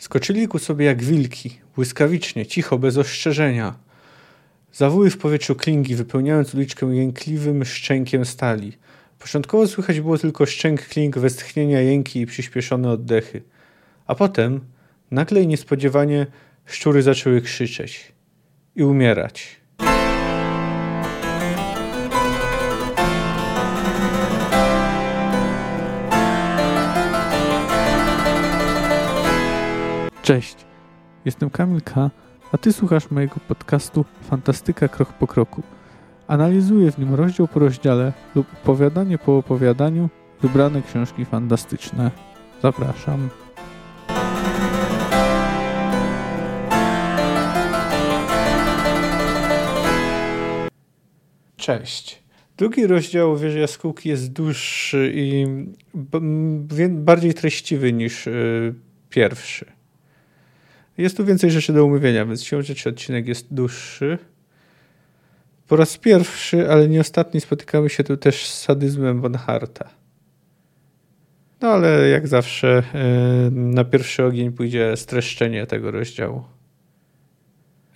Skoczyli ku sobie jak wilki, błyskawicznie, cicho, bez ostrzeżenia. Zawyły w powietrzu klingi, wypełniając uliczkę jękliwym szczękiem stali. Początkowo słychać było tylko szczęk kling, westchnienia, jęki i przyspieszone oddechy. A potem, nagle i niespodziewanie, szczury zaczęły krzyczeć i umierać. Cześć, jestem Kamil K., a Ty słuchasz mojego podcastu Fantastyka Krok po Kroku. Analizuję w nim rozdział po rozdziale lub opowiadanie po opowiadaniu wybrane książki fantastyczne. Zapraszam. Cześć. Drugi rozdział Wieży Jaskółki jest dłuższy i bardziej treściwy niż y, pierwszy. Jest tu więcej rzeczy do umówienia, więc siłą rzeczy odcinek jest dłuższy. Po raz pierwszy, ale nie ostatni, spotykamy się tu też z sadyzmem Bonharta. No ale jak zawsze e, na pierwszy ogień pójdzie streszczenie tego rozdziału.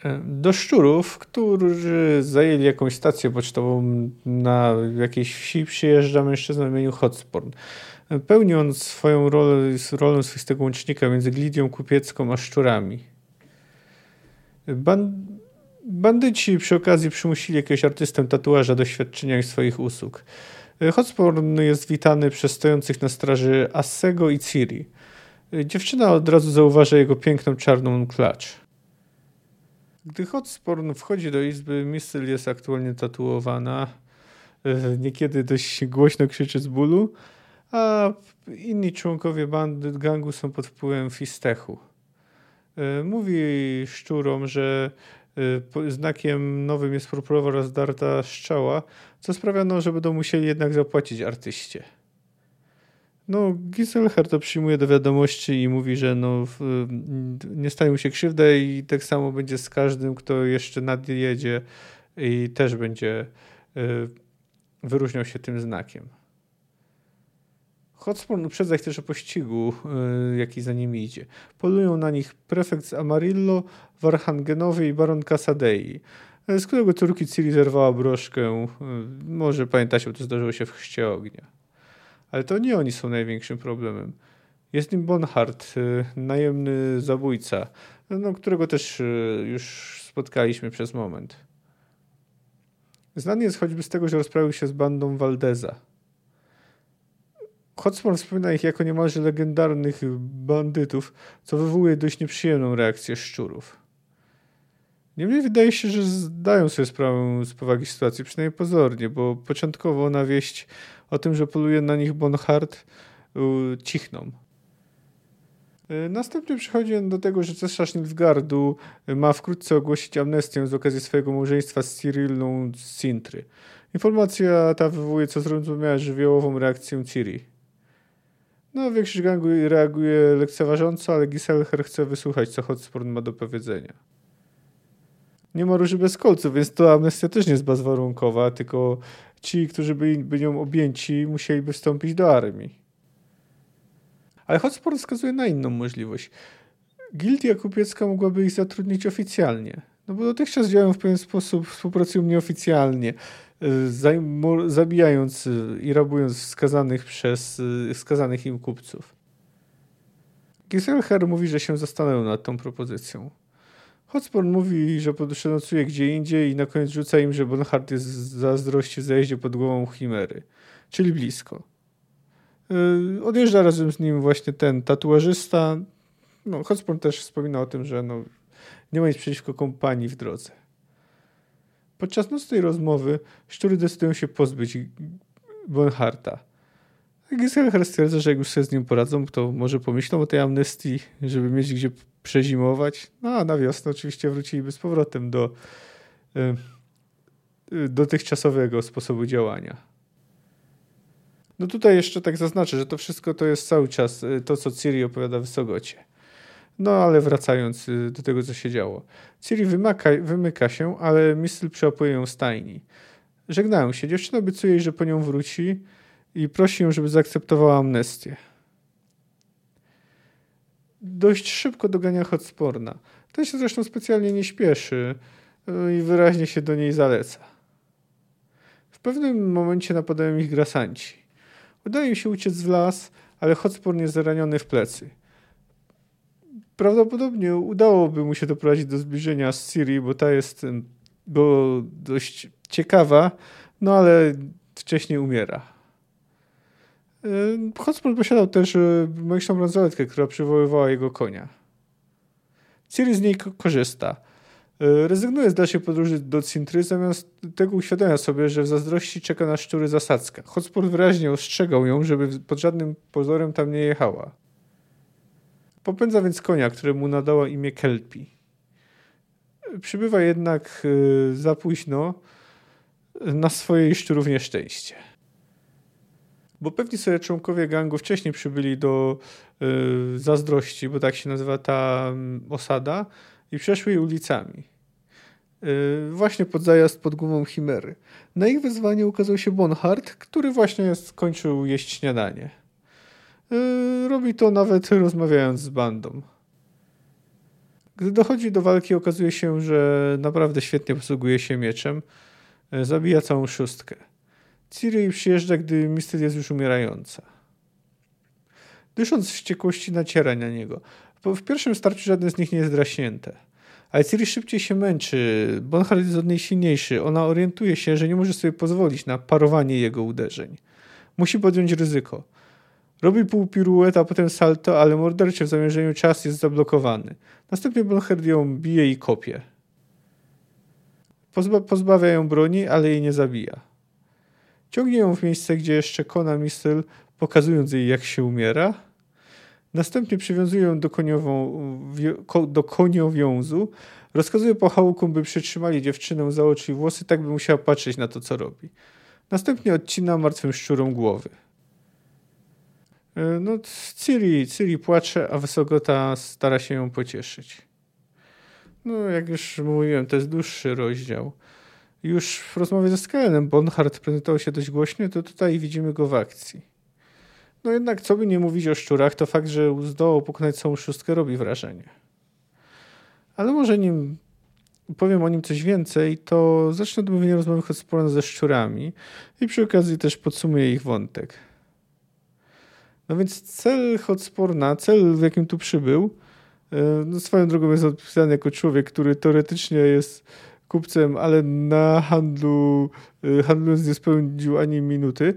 E, do szczurów, którzy zajęli jakąś stację pocztową na jakiejś wsi, przyjeżdża mężczyzna w imieniu Hotsporn. Pełni on swoją rolę, rolę swoistego łącznika między Glidią Kupiecką a szczurami. Ban bandyci przy okazji przymusili jakiegoś artystę tatuaża do świadczenia swoich usług. Hotsporn jest witany przez stojących na straży Assego i Ciri. Dziewczyna od razu zauważa jego piękną czarną klacz. Gdy Hotsporn wchodzi do izby, Missyl jest aktualnie tatuowana. Niekiedy dość głośno krzyczy z bólu a inni członkowie bandy gangu są pod wpływem fistechu. E, mówi szczurom, że e, znakiem nowym jest purpurowa rozdarta szczała, co sprawia, no, że będą musieli jednak zapłacić artyście. No, Giselher to przyjmuje do wiadomości i mówi, że no, nie stanie mu się krzywdę i tak samo będzie z każdym, kto jeszcze nadjedzie i też będzie e, wyróżniał się tym znakiem. Hotspur uprzedza ich też o pościgu, yy, jaki za nimi idzie. Polują na nich prefekt z Amarillo, Warhangenowy i baron Casadei, y, z którego córki Ciri zerwała broszkę. Yy, może pamiętacie, bo to zdarzyło się w chrzcie ognia. Ale to nie oni są największym problemem. Jest nim Bonhart, najemny zabójca, no, którego też już spotkaliśmy przez moment. Znany jest choćby z tego, że rozprawił się z bandą Valdeza. Hotspur wspomina ich jako niemalże legendarnych bandytów, co wywołuje dość nieprzyjemną reakcję szczurów. Niemniej wydaje się, że zdają sobie sprawę z powagi sytuacji, przynajmniej pozornie, bo początkowo na wieść o tym, że poluje na nich Bonhart, cichną. E, następnie przychodzi do tego, że cesarz Nilfgardu ma wkrótce ogłosić amnestię z okazji swojego małżeństwa z Cyrillą z Sintry. Informacja ta wywołuje co zrozumiałe żywiołową reakcję Ciri. No, większość gangu reaguje lekceważąco, ale Giselher chce wysłuchać, co Hotspur ma do powiedzenia. Nie ma róży bez kolców, więc to amnestia też nie jest bezwarunkowa, tylko ci, którzy byli, by nią objęci, musieliby wstąpić do armii. Ale Hotspur wskazuje na inną możliwość. Gildia kupiecka mogłaby ich zatrudnić oficjalnie. No bo dotychczas działają w pewien sposób, współpracują nieoficjalnie zabijając y, i rabując wskazanych przez y, wskazanych im kupców. Giselher mówi, że się zastanawiał nad tą propozycją. Hotspur mówi, że przenocuje gdzie indziej i na koniec rzuca im, że Bonhart jest zazdrości w zajeździe pod głową Chimery, czyli blisko. Yy, odjeżdża razem z nim właśnie ten tatuażysta. No, Hotspur też wspomina o tym, że no, nie ma nic przeciwko kompanii w drodze. Podczas nocnej rozmowy szczury decydują się pozbyć Bonharta. Giselher stwierdza, że jak już sobie z nim poradzą, to może pomyślą o tej amnestii, żeby mieć gdzie przezimować. No a na wiosnę oczywiście wróciliby z powrotem do y, dotychczasowego sposobu działania. No tutaj jeszcze tak zaznaczę, że to wszystko to jest cały czas y, to, co Ciri opowiada w Sogocie. No ale wracając y, do tego, co się działo. Ciri wymyka się, ale Mistel przełapuje ją stajni. Żegnają się. Dziewczyna obiecuje jej, że po nią wróci i prosi ją, żeby zaakceptowała amnestię. dość szybko dogania Hotsporna. Ten się zresztą specjalnie nie śpieszy i wyraźnie się do niej zaleca. W pewnym momencie napadają ich grasanci. Udaje im się uciec w las, ale Hotspur jest zraniony w plecy. Prawdopodobnie udałoby mu się doprowadzić do zbliżenia z Ciri, bo ta jest bo dość ciekawa, no ale wcześniej umiera. Hotspur posiadał też e, magiczną bransoletkę, która przywoływała jego konia. Ciri z niej korzysta. E, rezygnuje z dalszej podróży do Cintry, zamiast tego uświadamia sobie, że w zazdrości czeka na szczury zasadzka. Hotspur wyraźnie ostrzegał ją, żeby pod żadnym pozorem tam nie jechała. Popędza więc konia, któremu nadała imię Kelpi. Przybywa jednak e, za późno na swoje szczurów nieszczęście. Bo pewni sobie członkowie gangu wcześniej przybyli do y, zazdrości, bo tak się nazywa ta y, osada, i przeszły jej ulicami. Y, właśnie pod zajazd pod głową Chimery. Na ich wezwanie ukazał się Bonhart, który właśnie skończył jeść śniadanie. Y, robi to nawet rozmawiając z bandą. Gdy dochodzi do walki, okazuje się, że naprawdę świetnie posługuje się mieczem. Y, zabija całą szóstkę. Ciri przyjeżdża, gdy Mistel jest już umierająca. Dysząc z wściekłości naciera na niego. W pierwszym starciu żadne z nich nie jest draśnięte. Ale Ciri szybciej się męczy. Bonhart jest od niej silniejszy. Ona orientuje się, że nie może sobie pozwolić na parowanie jego uderzeń. Musi podjąć ryzyko. Robi pół pirueta, a potem salto, ale morderczy w zamierzeniu czas jest zablokowany. Następnie Bonhart ją bije i kopie. Pozba pozbawia ją broni, ale jej nie zabija. Ciągnie ją w miejsce, gdzie jeszcze kona Mistel, pokazując jej, jak się umiera. Następnie przywiązuje ją do, koniową, do koniowiązu. Rozkazuje pochałkom, by przytrzymali dziewczynę za oczy i włosy, tak by musiała patrzeć na to, co robi. Następnie odcina martwym szczurom głowy. E, no, Ciri, Ciri płacze, a Wysogota stara się ją pocieszyć. No, jak już mówiłem, to jest dłuższy rozdział. Już w rozmowie ze Skelenem Bonhart prezentował się dość głośno, to tutaj widzimy go w akcji. No jednak, co by nie mówić o szczurach, to fakt, że zdołał pokonać całą szóstkę robi wrażenie. Ale może nim powiem o nim coś więcej, to zacznę od mówienia rozmowy Hotsporna ze szczurami i przy okazji też podsumuję ich wątek. No więc cel Hotsporna, cel w jakim tu przybył, e, no swoją drogą jest opisany jako człowiek, który teoretycznie jest kupcem, ale na handlu, y, handlując nie spędził ani minuty.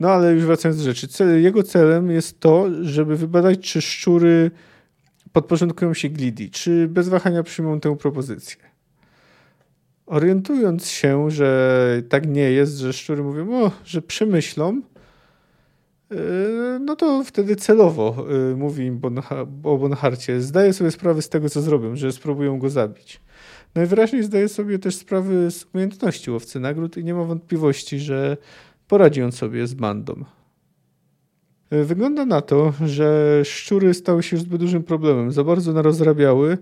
No ale już wracając do rzeczy. Cel, jego celem jest to, żeby wybadać, czy szczury podporządkują się glidi, czy bez wahania przyjmą tę propozycję. Orientując się, że tak nie jest, że szczury mówią, o, że przemyślą, no to wtedy celowo y, mówi im o Bonharcie. Zdaje sobie sprawę z tego, co zrobią, że spróbują go zabić. Najwyraźniej zdaje sobie też sprawy z umiejętności łowcy nagród i nie ma wątpliwości, że poradzi on sobie z bandą. Wygląda na to, że szczury stały się zbyt dużym problemem, za bardzo narozrabiały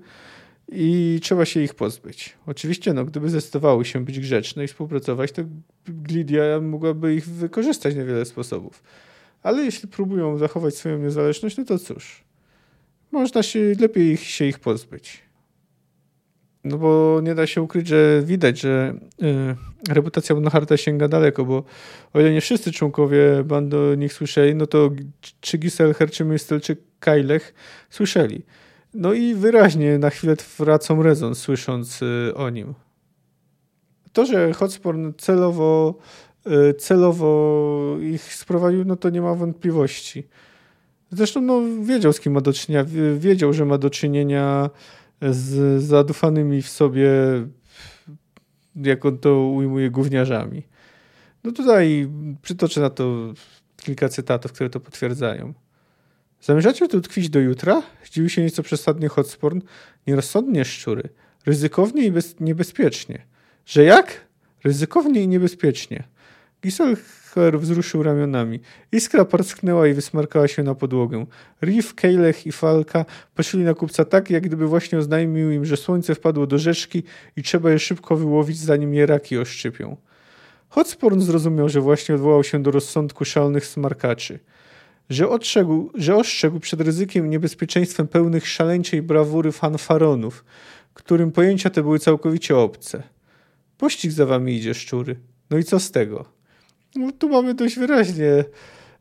i trzeba się ich pozbyć. Oczywiście, no, gdyby zdecydowały się być grzeczne i współpracować, to Glidia mogłaby ich wykorzystać na wiele sposobów. Ale jeśli próbują zachować swoją niezależność, no to cóż, można się lepiej ich, się ich pozbyć. No bo nie da się ukryć, że widać, że y, reputacja Bonharta sięga daleko, bo o ile nie wszyscy członkowie bandy o nich słyszeli, no to czy Giselher, czy Mistel, czy Kajlech słyszeli. No i wyraźnie na chwilę wracą rezon, słysząc y, o nim. To, że Hotspur celowo, celowo ich sprowadził, no to nie ma wątpliwości. Zresztą no, wiedział, z kim ma do czynienia. Wiedział, że ma do czynienia z zadufanymi w sobie, jak on to ujmuje, gówniarzami. No tutaj przytoczę na to kilka cytatów, które to potwierdzają. Zamierzacie tu tkwić do jutra? Zdziwił się nieco przesadnie Hotsporn. Nierozsądnie szczury. Ryzykownie i niebezpiecznie. Że jak? Ryzykownie i niebezpiecznie. Gisel Her wzruszył ramionami. Iskra parsknęła i wysmarkała się na podłogę. Riff, Kejlech i Falka patrzyli na kupca tak, jak gdyby właśnie oznajmił im, że słońce wpadło do rzeczki i trzeba je szybko wyłowić, zanim je raki oszczypią. Hotsporn zrozumiał, że właśnie odwołał się do rozsądku szalonych smarkaczy. że, ostrzegł, że ostrzegł przed ryzykiem i niebezpieczeństwem pełnych szaleńczej brawury fanfaronów, którym pojęcia te były całkowicie obce. Pościg za wami idzie, szczury. No i co z tego? No, tu mamy dość wyraźnie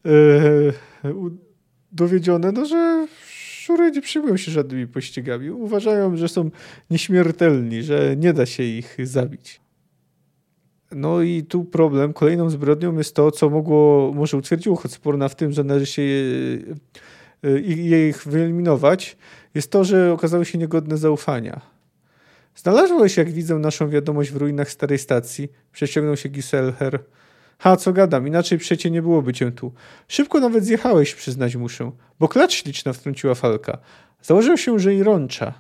yy, dowiedzione, no, że szczury nie przyjmują się żadnymi pościgami. Uważają, że są nieśmiertelni, że nie da się ich zabić. No i tu problem, kolejną zbrodnią jest to, co mogło, może utwierdziło Hotsporna w tym, że należy się je, ich wyeliminować, jest to, że okazały się niegodne zaufania. Znalazłeś, jak widzę, naszą wiadomość w ruinach starej stacji. Przeciągnął się Giselher. Ha, co gadam, inaczej przecie nie byłoby cię tu. Szybko nawet zjechałeś, przyznać muszę, bo klacz śliczna wtrąciła Falka. Założył się, że i rącza.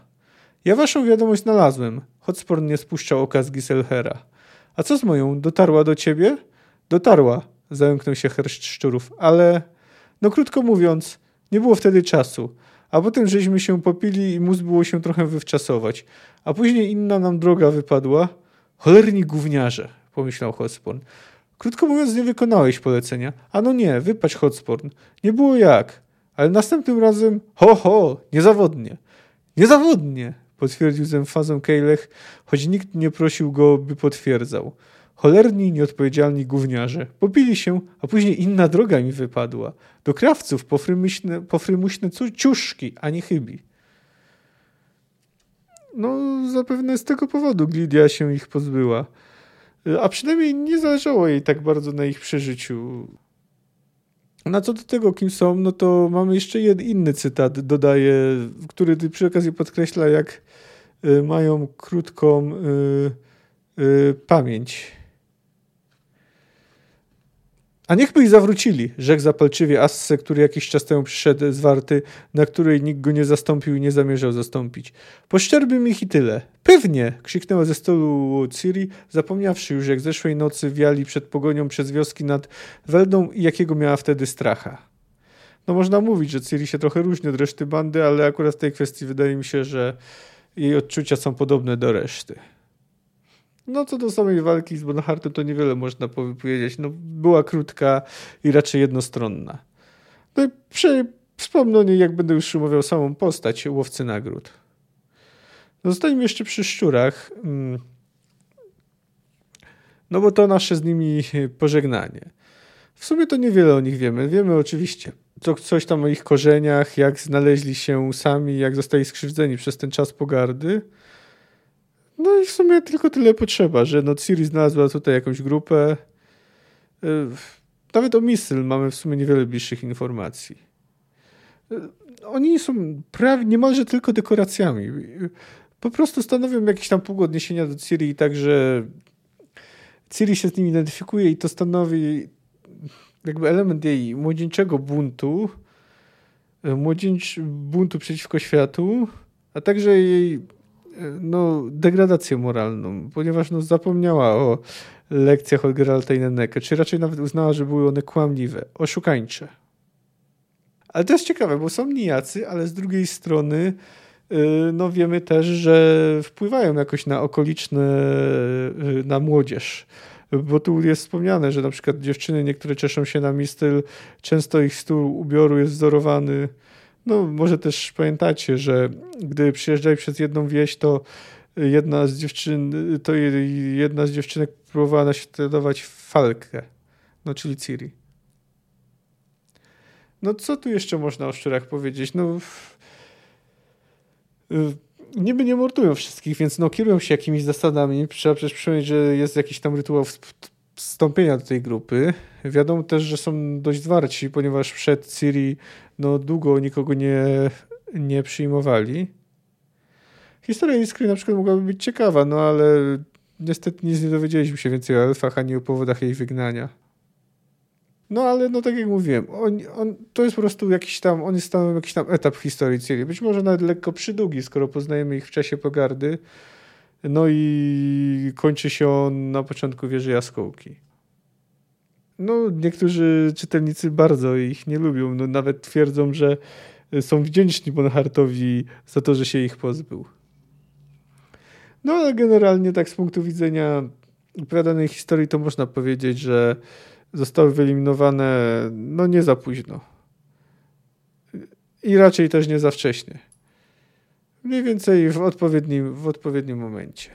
Ja waszą wiadomość znalazłem. Hotsporn nie spuszczał oka z Giselhera. A co z moją? Dotarła do ciebie? Dotarła, zająknął się herszcz szczurów, ale... No krótko mówiąc, nie było wtedy czasu. A potem żeśmy się popili i mózg było się trochę wywczasować. A później inna nam droga wypadła. Cholerni gówniarze, pomyślał Hotsporn. Krótko mówiąc, nie wykonałeś polecenia. A no nie, wypać Hotsporn. Nie było jak. Ale następnym razem, ho, ho, niezawodnie. Niezawodnie, potwierdził z emfazą Kejlech, choć nikt nie prosił go, by potwierdzał. Cholerni, nieodpowiedzialni gówniarze. Popili się, a później inna droga mi wypadła. Do krawców pofrymuśne, pofrymuśne ciuszki, a nie chybi. No, zapewne z tego powodu Glidia się ich pozbyła. A przynajmniej nie zależało jej tak bardzo na ich przeżyciu. Na co do tego, kim są, no to mamy jeszcze jeden inny cytat, dodaję, który przy okazji podkreśla, jak y, mają krótką y, y, pamięć. A niechby ich zawrócili, rzekł zapalczywie Asse, który jakiś czas temu przyszedł z warty, na której nikt go nie zastąpił i nie zamierzał zastąpić. Poszczerbym ich i tyle. Pewnie! krzyknęła ze stolu Ciri, zapomniawszy już, jak zeszłej nocy wiali przed pogonią przez wioski nad Weldą i jakiego miała wtedy stracha. No można mówić, że Ciri się trochę różni od reszty bandy, ale akurat w tej kwestii wydaje mi się, że jej odczucia są podobne do reszty. No co do samej walki z Bonhartem to niewiele można powiedzieć. No, była krótka i raczej jednostronna. No i przy, wspomnę o niej, jak będę już omawiał samą postać łowcy nagród. No, zostańmy jeszcze przy szczurach. Mm. No bo to nasze z nimi pożegnanie. W sumie to niewiele o nich wiemy. Wiemy oczywiście to coś tam o ich korzeniach, jak znaleźli się sami, jak zostali skrzywdzeni przez ten czas pogardy. No i w sumie tylko tyle potrzeba, że no Ciri znalazła tutaj jakąś grupę. Y, nawet o Misyl mamy w sumie niewiele bliższych informacji. Y, oni są prawie niemalże tylko dekoracjami. Po prostu stanowią jakieś tam pół odniesienia do Ciri i tak, że Ciri się z nimi identyfikuje i to stanowi jakby element jej młodzieńczego buntu, y, młodzieńcz buntu przeciwko światu, a także jej no, degradację moralną, ponieważ no, zapomniała o lekcjach od Geralta i Neneke, czy raczej nawet uznała, że były one kłamliwe, oszukańcze. Ale to jest ciekawe, bo są nijacy, ale z drugiej strony y, no wiemy też, że wpływają jakoś na okoliczne, y, na młodzież. Bo tu jest wspomniane, że na przykład dziewczyny niektóre cieszą się na mistyl, często ich stół ubioru jest wzorowany no, może też pamiętacie, że gdy przyjeżdżali przez jedną wieś, to jedna z dziewczyn, to jedna z dziewczynek próbowała naśladować Falkę, no czyli Ciri. No co tu jeszcze można o szczurach powiedzieć? No niby nie mordują wszystkich, więc no kierują się jakimiś zasadami. Trzeba przecież przypomnieć, że jest jakiś tam rytuał wstąpienia do tej grupy. Wiadomo też, że są dość zwarci, ponieważ przed Ciri no, długo nikogo nie, nie przyjmowali. Historia Iskry na przykład mogłaby być ciekawa, no ale niestety nic nie dowiedzieliśmy się więcej o elfach, ani o powodach jej wygnania. No ale no tak jak mówiłem, on, on, to jest po prostu jakiś tam, on jest tam jakiś tam etap historii Ciri. Być może nawet lekko przydługi, skoro poznajemy ich w czasie pogardy. No i kończy się on na początku wieży jaskółki. No, niektórzy czytelnicy bardzo ich nie lubią. No, nawet twierdzą, że są wdzięczni Bonhartowi za to, że się ich pozbył. No, ale generalnie tak z punktu widzenia opowiadanej historii to można powiedzieć, że zostały wyeliminowane no nie za późno. i raczej też nie za wcześnie. Mniej więcej w odpowiednim, w odpowiednim momencie.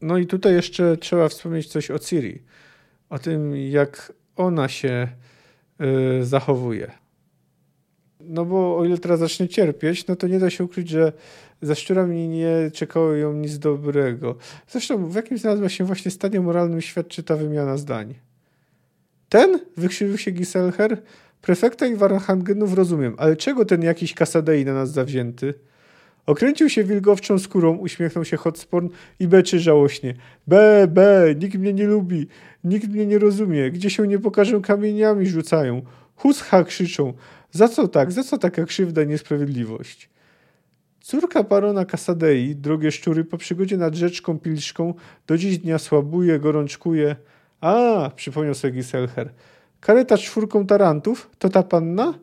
No i tutaj jeszcze trzeba wspomnieć coś o Ciri. O tym, jak ona się y, zachowuje. No bo o ile teraz zacznie cierpieć, no to nie da się ukryć, że za szczurami nie czekało ją nic dobrego. Zresztą w jakim znalazła się właśnie stanie moralnym świadczy ta wymiana zdań. Ten? Wykrzywił się Giselher. Prefekta i Waranhangenów rozumiem, ale czego ten jakiś kasadei na nas zawzięty? Okręcił się wilgowczą skórą, uśmiechnął się Hotsporn i beczy żałośnie. Be, be, nikt mnie nie lubi, nikt mnie nie rozumie, gdzie się nie pokażę kamieniami rzucają. Huscha krzyczą. Za co tak, za co taka krzywda i niesprawiedliwość? Córka barona Kasadei, drogie szczury, po przygodzie nad rzeczką Pilszką do dziś dnia słabuje, gorączkuje. A, przypomniał sobie Giselher. Kareta czwórką tarantów? To ta panna?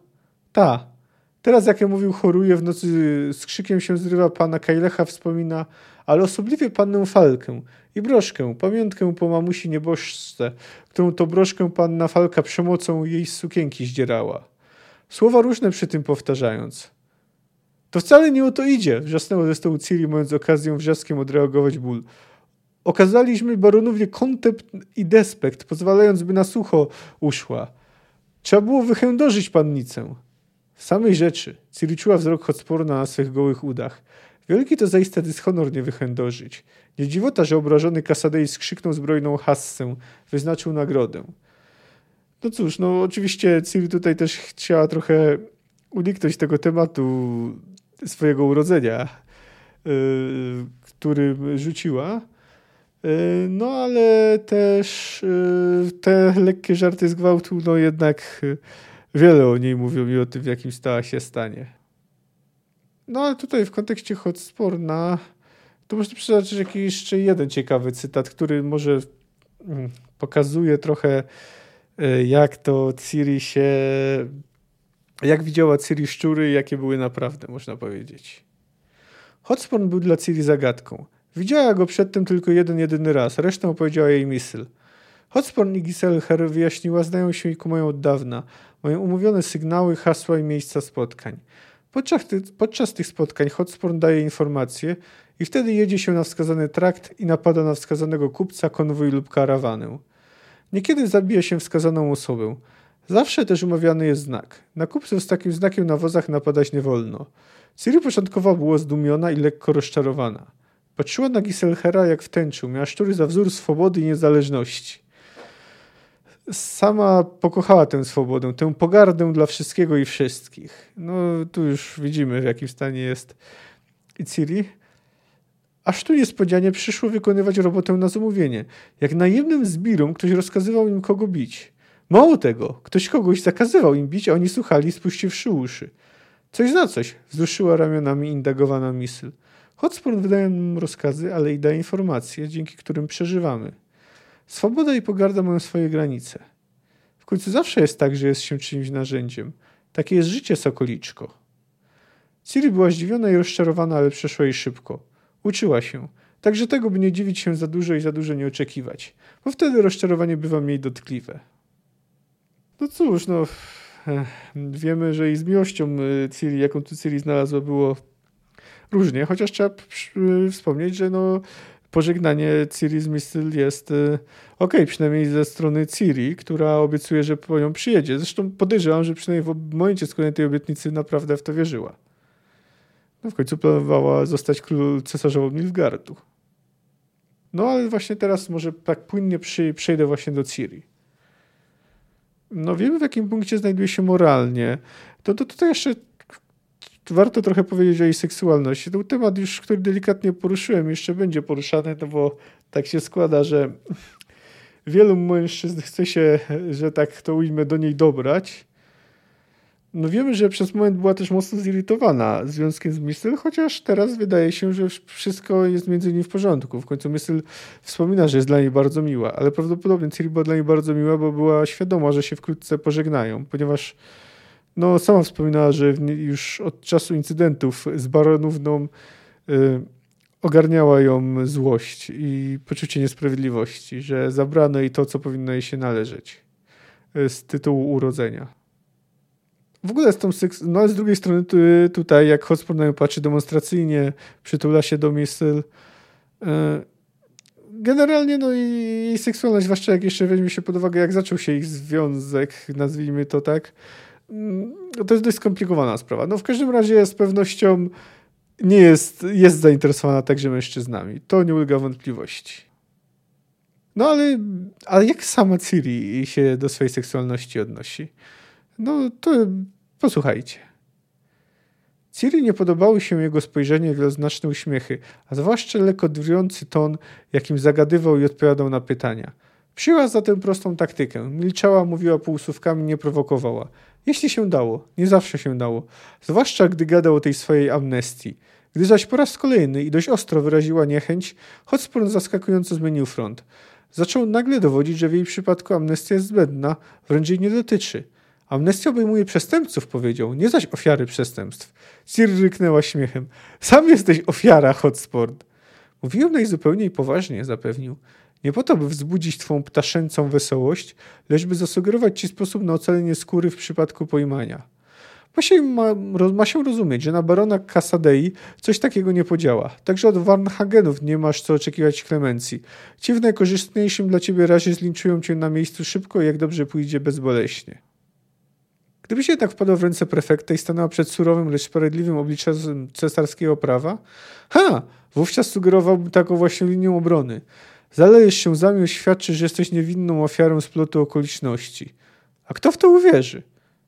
Ta. Teraz, jak ja mówił, choruje, w nocy z krzykiem się zrywa pana Kajlecha, wspomina, ale osobliwie pannę Falkę i broszkę, pamiątkę po mamusi nieboszce, którą to broszkę panna Falka przemocą jej z sukienki zdzierała. Słowa różne przy tym powtarzając. To wcale nie o to idzie, wrzasnęło ze stołu Ciri, mając okazję wrzaskiem odreagować ból. Okazaliśmy baronowie kontempt i despekt, pozwalając, by na sucho uszła. Trzeba było wychędożyć pannicę. Samej rzeczy Ciri czuła wzrok Hotsporna na swych gołych udach. Wielki to zaiste dyshonor nie wychędożyć. Nie dziwota, że obrażony Kasadej skrzyknął zbrojną hassę, wyznaczył nagrodę. No cóż, no oczywiście Ciri tutaj też chciała trochę uniknąć tego tematu swojego urodzenia, yy, który rzuciła. Yy, no ale też yy, te lekkie żarty z gwałtu, no jednak wiele o niej mówią i o tym, w jakim stała się stanie. No ale tutaj w kontekście Hotsporna to można przytoczyć jakiś jeszcze jeden ciekawy cytat, który może mm, pokazuje trochę jak to Ciri się jak widziała Ciri szczury, jakie były naprawdę, można powiedzieć. Hotspur był dla Ciri zagadką. Widziała go przedtem tylko jeden, jedyny raz, resztę opowiedziała jej Misl. Hotspur i Giselher wyjaśniła, znają się ku moją od dawna. Mają umówione sygnały, hasła i miejsca spotkań. Podczas, ty, podczas tych spotkań Hotspur daje informacje i wtedy jedzie się na wskazany trakt i napada na wskazanego kupca, konwój lub karawanę. Niekiedy zabija się wskazaną osobę. Zawsze też umawiany jest znak. Na kupców z takim znakiem na wozach napadać nie wolno. Ciri początkowo była zdumiona i lekko rozczarowana. Patrzyła na Giselhera jak w tęczu, miała szczury za wzór swobody i niezależności. Sama pokochała tę swobodę, tę pogardę dla wszystkiego i wszystkich. No tu już widzimy w jakim stanie jest Ciri. Aż tu niespodzianie przyszło wykonywać robotę na zamówienie. Jak najemnym zbirom ktoś rozkazywał im kogo bić. Mało tego, ktoś kogoś zakazywał im bić, a oni słuchali, spuściwszy uszy. Coś za coś, wzruszyła ramionami indagowana Misl. Hotspur wydaje nam rozkazy, ale i daje informacje, dzięki którym przeżywamy. Swoboda i pogarda mają swoje granice. W końcu zawsze jest tak, że jest się czymś narzędziem. Takie jest życie, sokoliczko. Ciri była zdziwiona i rozczarowana, ale przeszła jej szybko. Uczyła się. Także tego, by nie dziwić się za dużo i za dużo nie oczekiwać, bo wtedy rozczarowanie bywa mniej dotkliwe. No cóż, no wiemy, że i z miłością y, Ciri, jaką tu Ciri znalazła, było różnie, chociaż trzeba y, wspomnieć, że no pożegnanie Ciri z Mistel jest y, ok, przynajmniej ze strony Ciri, która obiecuje, że po nią przyjedzie. Zresztą podejrzewam, że przynajmniej w momencie składania tej obietnicy naprawdę w to wierzyła. No w końcu planowała zostać król cesarzową Nilfgaardu. No ale właśnie teraz może tak płynnie przy, przejdę właśnie do Ciri no wiemy w jakim punkcie znajduje się moralnie, to, to tutaj jeszcze warto trochę powiedzieć o jej seksualności. To temat już, który delikatnie poruszyłem, jeszcze będzie poruszany, no bo tak się składa, że wielu mężczyzn chce się, że tak to ujmę, do niej dobrać. No wiemy, że przez moment była też mocno zirytowana związkiem z Mysl, chociaż teraz wydaje się, że wszystko jest między nimi w porządku. W końcu Mysl wspomina, że jest dla niej bardzo miła, ale prawdopodobnie Ciri była dla niej bardzo miła, bo była świadoma, że się wkrótce pożegnają, ponieważ no, sama wspominała, że już od czasu incydentów z baronówną y, ogarniała ją złość i poczucie niesprawiedliwości, że zabrano jej to, co powinno jej się należeć y, z tytułu urodzenia. w ogóle z tą seks... no ale z drugiej strony tutaj, jak Hotspur na nią patrzy demonstracyjnie, przytula się do Missel. E, generalnie no i, i seksualność, zwłaszcza jak jeszcze weźmie się pod uwagę, jak zaczął się ich związek, nazwijmy to tak, to jest dość skomplikowana sprawa. No w każdym razie z pewnością nie jest, jest zainteresowana także mężczyznami. To nie ulega wątpliwości. No ale, ale jak sama Ciri się do swojej seksualności odnosi? No to posłuchajcie. Ciri nie podobały się jego spojrzenie i wieloznaczne uśmiechy, a zwłaszcza lekko drwiący ton, jakim zagadywał i odpowiadał na pytania. Przyjęła zatem prostą taktykę. Milczała, mówiła półsłówkami, nie prowokowała. Jeśli się dało, nie zawsze się dało. Zwłaszcza gdy gadał o tej swojej amnestii. Gdy zaś po raz kolejny i dość ostro wyraziła niechęć, Hotspur zaskakująco zmienił front. Zaczął nagle dowodzić, że w jej przypadku amnestia jest zbędna, wręcz jej nie dotyczy. Amnestia obejmuje przestępców, powiedział, nie zaś ofiary przestępstw. Sir ryknęła śmiechem. Sam jesteś ofiara, Hotsport. Mówiłem najzupełniej poważnie, zapewnił. Nie po to, by wzbudzić twą ptaszęcą wesołość, lecz by zasugerować ci sposób na ocalenie skóry w przypadku pojmania. Ma się, ma, ma się rozumieć, że na barona Casadei coś takiego nie podziała. Także od Warnhagenów nie masz co oczekiwać klemencji. Ci w najkorzystniejszym dla ciebie razie zlinczują cię na miejscu szybko i jak dobrze pójdzie bezboleśnie. Gdybyś jednak wpadła w ręce prefekta i stanęła przed surowym, lecz sprawiedliwym obliczem cesarskiego prawa, ha! Wówczas sugerowałbym taką właśnie linię obrony. Zalejesz się zamiast świadczy, że jesteś niewinną ofiarą splotu okoliczności. A kto w to uwierzy?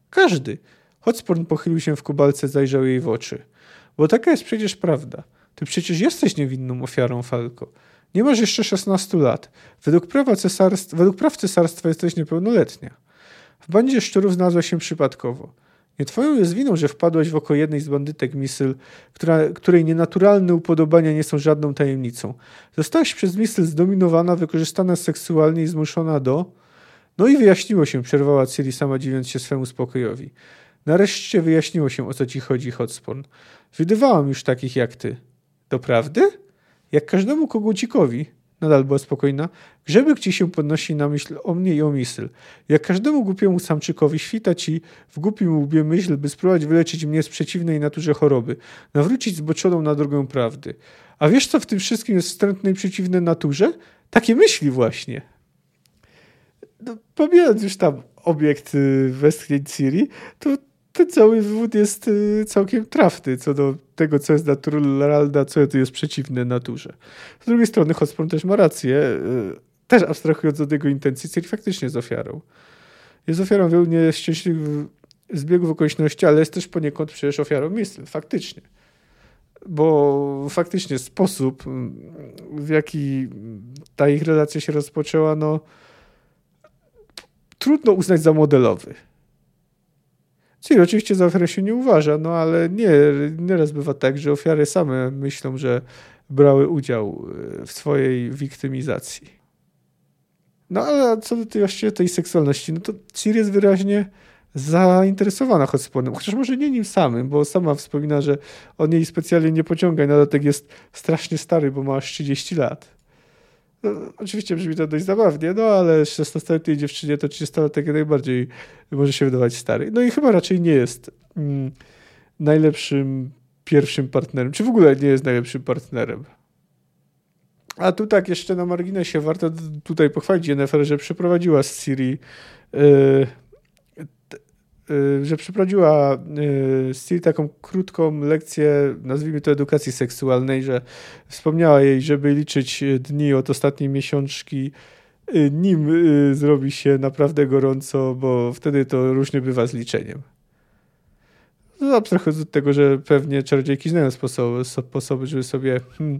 Każdy. Hotsporn pochylił się w kubalce, zajrzał jej w oczy. Bo taka jest przecież prawda. Ty przecież jesteś niewinną ofiarą, Falko. Nie masz jeszcze 16 lat. Według, prawa cesarstwa, według praw cesarstwa jesteś niepełnoletnia. W bandzie szczurów znalazła się przypadkowo. Nie twoją jest winą, że wpadłaś w oko jednej z bandytek Misyl, która, której nienaturalne upodobania nie są żadną tajemnicą. Zostałaś przez Misyl zdominowana, wykorzystana seksualnie i zmuszona do... No i wyjaśniło się, przerwała Ciri sama dziwiąc się swemu spokojowi. Nareszcie wyjaśniło się, o co ci chodzi, Hotspon. Widywałam już takich jak ty. Doprawdy? Jak każdemu kogucikowi, nadal była spokojna, grzebek ci się podnosi na myśl o mnie i o myśl. Jak każdemu głupiemu samczykowi świta ci w głupim łbie myśl, by spróbować wyleczyć mnie z przeciwnej naturze choroby, nawrócić zboczoną na drogę prawdy. A wiesz, co w tym wszystkim jest wstrętne i przeciwne naturze? Takie myśli właśnie. No, pomijając już tam obiekt y, westchnień Ciri, to ten cały wywód jest y, całkiem trafny co do tego, co jest naturalne, co jest przeciwne naturze. Z drugiej strony Hotspur też ma rację, y, też abstrahując od jego intencji, Ciri faktycznie jest ofiarą. Jest ofiarą wielu nieszczęśliwych zbiegów okoliczności, ale jest też poniekąd przecież ofiarą myśl, faktycznie. Bo faktycznie sposób, w jaki ta ich relacja się rozpoczęła, no trudno uznać za modelowy. Czyli oczywiście za ofiarę się nie uważa, no ale nie, nieraz bywa tak, że ofiary same myślą, że brały udział e, w swojej wiktymizacji. No ale co do tej właściwie tej seksualności, no to Ciri jest wyraźnie zainteresowana Hotsporem, chociaż może nie nim samym, bo sama wspomina, że on jej specjalnie nie pociąga i na dodatek jest strasznie stary, bo ma aż 30 lat. No, oczywiście brzmi to dość zabawnie, no ale 16-letniej dziewczynie to 30-latek najbardziej może się wydawać stary. No i chyba raczej nie jest mm, najlepszym pierwszym partnerem, czy w ogóle nie jest najlepszym partnerem. A tu tak jeszcze na marginesie warto tutaj pochwalić Jennifer, że przeprowadziła z Siri yy, że przeprowadziła y, Steel taką krótką lekcję, nazwijmy to edukacji seksualnej, że wspomniała jej, żeby liczyć dni od ostatniej miesiączki, y, nim zrobi się naprawdę gorąco, bo wtedy to różnie bywa z liczeniem. No, abstrahując od tego, że pewnie czarodziejki znają sposoby, sposoby żeby sobie, hmm,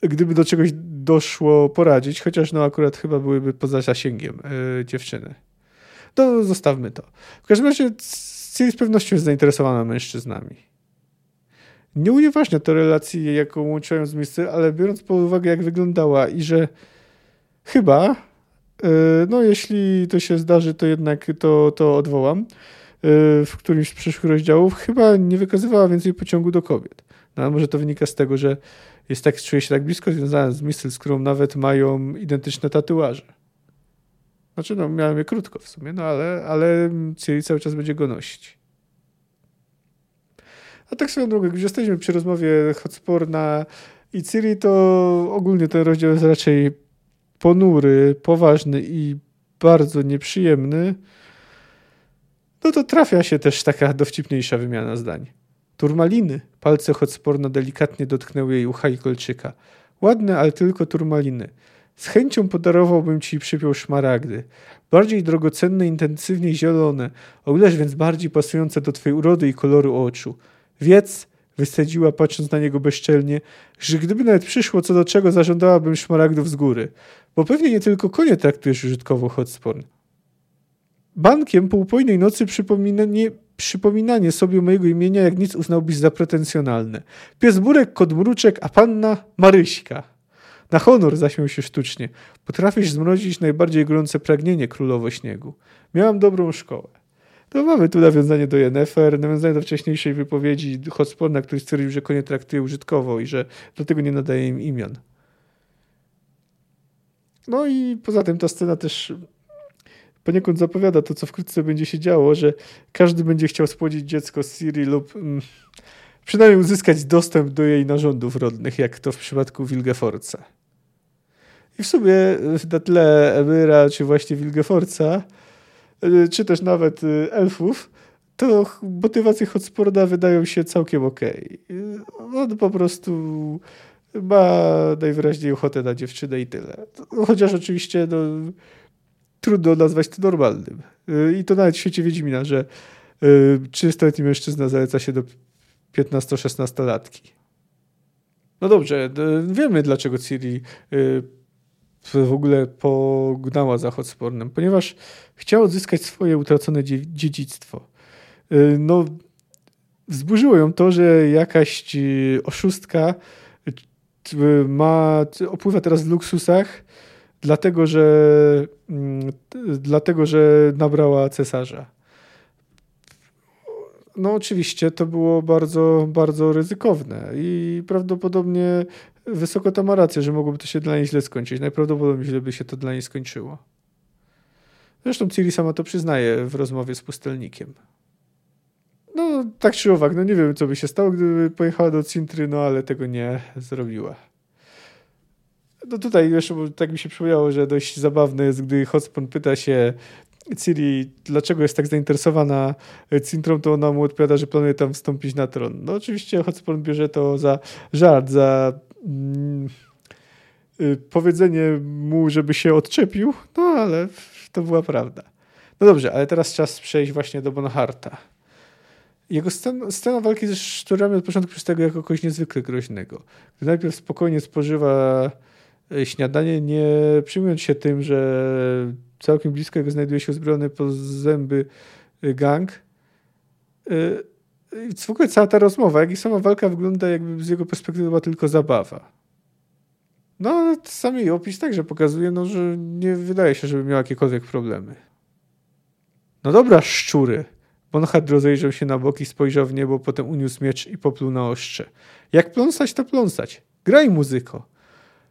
gdyby do czegoś doszło, poradzić, chociaż no akurat chyba byłyby poza zasięgiem dziewczyny to zostawmy to. W każdym razie Ciri z pewnością jest zainteresowana mężczyznami. Nie unieważnia to relacji, jaką łączyłem z Misty, ale biorąc pod uwagę, jak wyglądała i że chyba, e, no jeśli to się zdarzy, to jednak to, to odwołam e, w którymś z przyszłych rozdziałów, chyba nie wykazywała więcej pociągu do kobiet. No, ale może to wynika z tego, że jest tak, czuje się tak blisko związana z Misty, z którą nawet mają identyczne tatuaże. Znaczy, no, miałem je krótko w sumie, no ale, ale Ciri cały czas będzie go nosić. A tak swoją drogą, już jesteśmy przy rozmowie Hotsporna i Ciri, to ogólnie ten rozdział jest raczej ponury, poważny i bardzo nieprzyjemny. No to trafia się też taka dowcipniejsza wymiana zdań. Turmaliny. Palce Hotsporna delikatnie dotknęły jej ucha i kolczyka. Ładne, ale tylko turmaliny. Z chęcią podarowałbym ci przypiął szmaragdy. Bardziej drogocenne, intensywnie zielone, o więc bardziej pasujące do twojej urody i koloru oczu. Wiedz, wystedziła patrząc na niego bezczelnie, że gdyby nawet przyszło co do czego, zażądałabym szmaragdów z góry. Bo pewnie nie tylko konie traktujesz użytkowo Hotsporn. Bankiem półpojnej nocy przypominanie, przypominanie sobie mojego imienia jak nic uznałbyś za pretensjonalne. Pies Burek, kot Mruczek, a panna Maryśka. Na honor zaśmiał się sztucznie. Potrafisz zmrozić najbardziej gorące pragnienie królowo śniegu. Miałam dobrą szkołę. To mamy tu nawiązanie do Jennefer, nawiązanie do wcześniejszej wypowiedzi Hotsporna, który stwierdził, że konie traktuje użytkowo i że dlatego nie nadaje im imion. No i poza tym ta scena też poniekąd zapowiada to, co wkrótce będzie się działo, że każdy będzie chciał spłodzić dziecko z Siri lub mm, przynajmniej uzyskać dostęp do jej narządów rodnych, jak to w przypadku Wilgeforca. I w sumie na tle Emyra, czy właśnie Wilgeforca, y, czy też nawet y, elfów, to motywacje Hotsporda wydają się całkiem okej. Okay. On po prostu ma najwyraźniej ochotę na dziewczynę i tyle. Chociaż oczywiście no, trudno nazwać to normalnym. Y, I to nawet w świecie Wiedźmina, że 30-letni mężczyzna zaleca się do 15-16 latki. No dobrze, wiemy dlaczego Ciri w ogóle pognała za Hotspornem, ponieważ chciała odzyskać swoje utracone dziedzictwo. No, wzburzyło ją to, że jakaś oszustka ma, opływa teraz w luksusach, dlatego że, mm, dlatego, że nabrała cesarza. No oczywiście to było bardzo, bardzo ryzykowne i prawdopodobnie wysoko to ma rację, że mogłoby to się dla niej źle skończyć. Najprawdopodobniej źle by się to dla niej skończyło. Zresztą Ciri sama to przyznaje w rozmowie z pustelnikiem. No, tak czy owak, no nie wiem, co by się stało, gdyby pojechała do Cintry, no ale tego nie zrobiła. No tutaj jeszcze tak mi się przypomniało, że dość zabawne jest, gdy Hotspon pyta się Ciri, dlaczego jest tak zainteresowana Cintrą, to ona mu odpowiada, że planuje tam wstąpić na tron. No oczywiście Hotspon bierze to za żart, za powiedzenie mu, żeby się odczepił, no ale to była prawda. No dobrze, ale teraz czas przejść właśnie do Bonharta. Jego scena, scena walki ze szczurami od początku tego jako kogoś niezwykle groźnego. Gdy najpierw spokojnie spożywa e, śniadanie, nie przyjmując się tym, że całkiem blisko jego znajduje się uzbrojony po zęby e, gang. W ogóle cała ta rozmowa, jak i sama walka wygląda, jakby z jego perspektywy była tylko zabawa. No, ale sam jej opis także pokazuje, no, że nie wydaje się, żeby miał jakiekolwiek problemy. No dobra, szczury, Bonhard rozejrzał się na boki, spojrzał w niebo, potem uniósł miecz i popluł na ostrze. Jak pląsać, to pląsać. Graj, muzyko.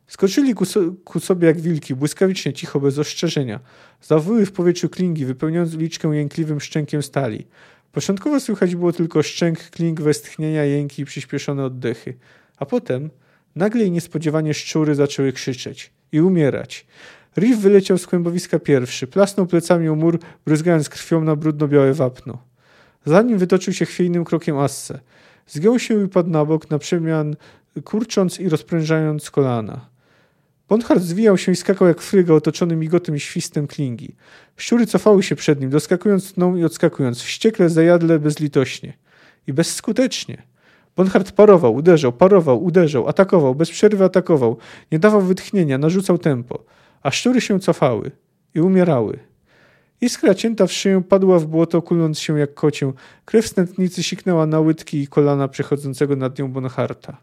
Skoczyli ku, so, ku, sobie jak wilki, błyskawicznie, cicho, bez ostrzeżenia. Zawyły w powietrzu klingi, wypełniając uliczkę jękliwym szczękiem stali. Początkowo słychać było tylko szczęk kling, westchnienia, jęki i przyspieszone oddechy. A potem nagle i niespodziewanie szczury zaczęły krzyczeć i umierać. Riff wyleciał z kłębowiska pierwszy, plasnął plecami o mur, bryzgając krwią na brudno-białe wapno. Za nim wytoczył się chwiejnym krokiem Asse. Zgiął się i padł na bok, na przemian kurcząc i rozprężając kolana. Bonhard zwijał się i skakał jak fryga otoczony migotem i świstem klingi. Szczury cofały się przed nim, doskakując tną i odskakując, wściekle, zajadle, bezlitośnie. I bezskutecznie. Bonhard parował, uderzał, parował, uderzał, atakował, bez przerwy atakował, nie dawał wytchnienia, narzucał tempo. A szczury się cofały i umierały. Iskra cięta w szyję padła w błoto, kuląc się jak kocię. Krew stętnicy siknęła na łydki i kolana przechodzącego nad nią Bonharta.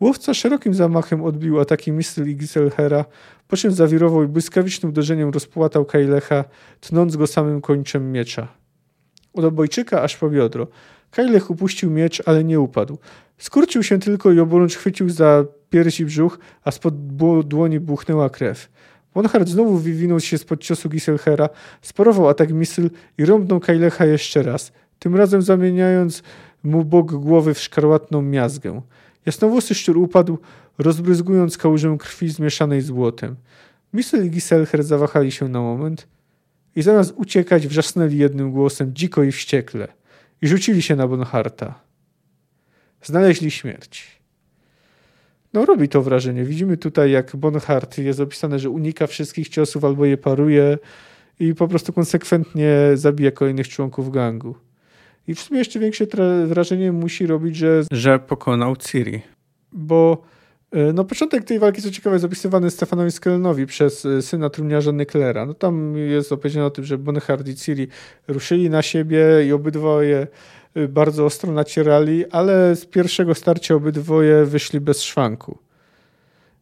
Łowca szerokim zamachem odbił ataki Mistel i Giselhera, po czym zawirował i błyskawicznym uderzeniem rozpłatał Kajlecha, tnąc go samym kończem miecza. Od obojczyka aż po biodro. Kajlech upuścił miecz, ale nie upadł. Skurczył się tylko i oburącz chwycił za piersi brzuch, a spod dłoni buchnęła krew. Bonhard znowu wywinął się spod ciosu Giselhera, sparował atak misyl i rąbnął Kajlecha jeszcze raz, tym razem zamieniając mu bok głowy w szkarłatną miazgę. Jasnowłosy szczur upadł, rozbryzgując kałużę krwi zmieszanej z błotem. Misel i Giselher zawahali się na moment i zamiast uciekać wrzasnęli jednym głosem dziko i wściekle i rzucili się na Bonharta. Znaleźli śmierć. No robi to wrażenie. Widzimy tutaj, jak Bonhart jest opisane, że unika wszystkich ciosów albo je paruje i po prostu konsekwentnie zabija kolejnych członków gangu. I w sumie jeszcze większe wrażenie musi robić, że, że pokonał Ciri. Bo no, początek tej walki, co ciekawe, jest opisywany Stefanowi Skellenowi przez e, syna trumniarza Nyklera. No, tam jest opowiedziane o tym, że Bonhart i Ciri ruszyli na siebie i obydwoje e, bardzo ostro nacierali, ale z pierwszego starcia obydwoje wyszli bez szwanku.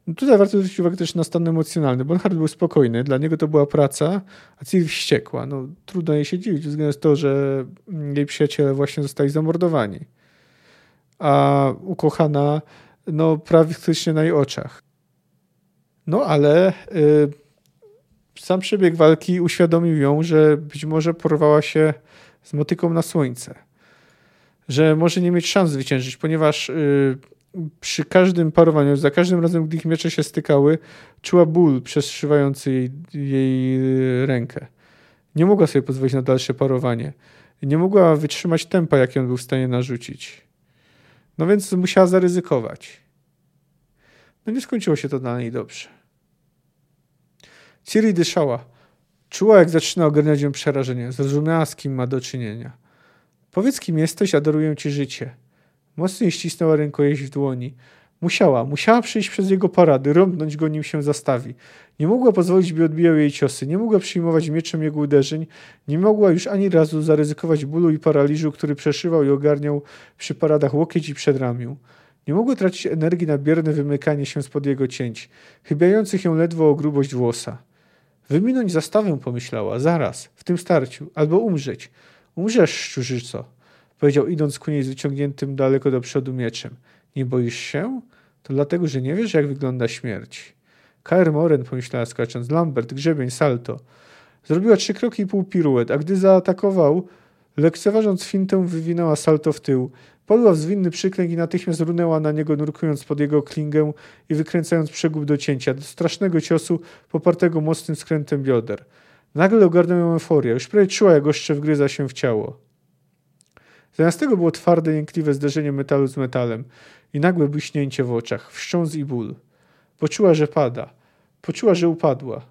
No tutaj warto zwrócić uwagę też na stan emocjonalny. Bonhart był spokojny, dla niego to była praca, a Ciri wściekła. No, trudno jej się dziwić, względem to, że jej przyjaciele właśnie zostali zamordowani. A ukochana no, praktycznie na jej oczach. No ale y, sam przebieg walki uświadomił ją, że być może porwała się z motyką na słońce. Że może nie mieć szans zwyciężyć, ponieważ y, przy każdym parowaniu, za każdym razem, gdy ich miecze się stykały, czuła ból przeszywający jej, jej rękę. Nie mogła sobie pozwolić na dalsze parowanie. Nie mogła wytrzymać tempa, jakie on był w stanie narzucić. No więc musiała zaryzykować. No nie skończyło się to dla niej dobrze. Ciri dyszała. Czuła, jak zaczyna ogarniać ją przerażenie. Zrozumiała, z kim ma do czynienia. Powiedz, kim jesteś, a daruję ci życie. Mocniej ścisnęła rękojeść w dłoni. Musiała, musiała przejść przez jego parady, rąbnąć go, nim się zastawi. Nie mogła pozwolić, by odbijał jej ciosy, nie mogła przyjmować mieczem jego uderzeń, nie mogła już ani razu zaryzykować bólu i paraliżu, który przeszywał i ogarniał przy paradach łokieć i przedramiu. Nie mogła tracić energii na bierne wymykanie się spod jego cięć, chybiających ją ledwo o grubość włosa. Wyminąć zastawę, pomyślała, zaraz, w tym starciu, albo umrzeć. Umrzesz, szczurzyco powiedział idąc ku niej z wyciągniętym daleko do przodu mieczem. Nie boisz się? To dlatego, że nie wiesz, jak wygląda śmierć. Kaer Moren, pomyślała skacząc. Lambert, grzebień, salto. Zrobiła trzy kroki i pół piruet, a gdy zaatakował, lekceważąc fintę, wywinęła salto w tył. Podła w zwinny przyklęk i natychmiast runęła na niego, nurkując pod jego klingę i wykręcając przegub do cięcia, do strasznego ciosu popartego mocnym skrętem bioder. Nagle ogarnęła ją euforia. Już prawie czuła, jak oszcze wgryza się w ciało. Zamiast tego było twarde, jękliwe zderzenie metalu z metalem i nagłe błyśnięcie w oczach, wstrząs i ból. Poczuła, że pada. Poczuła, że upadła.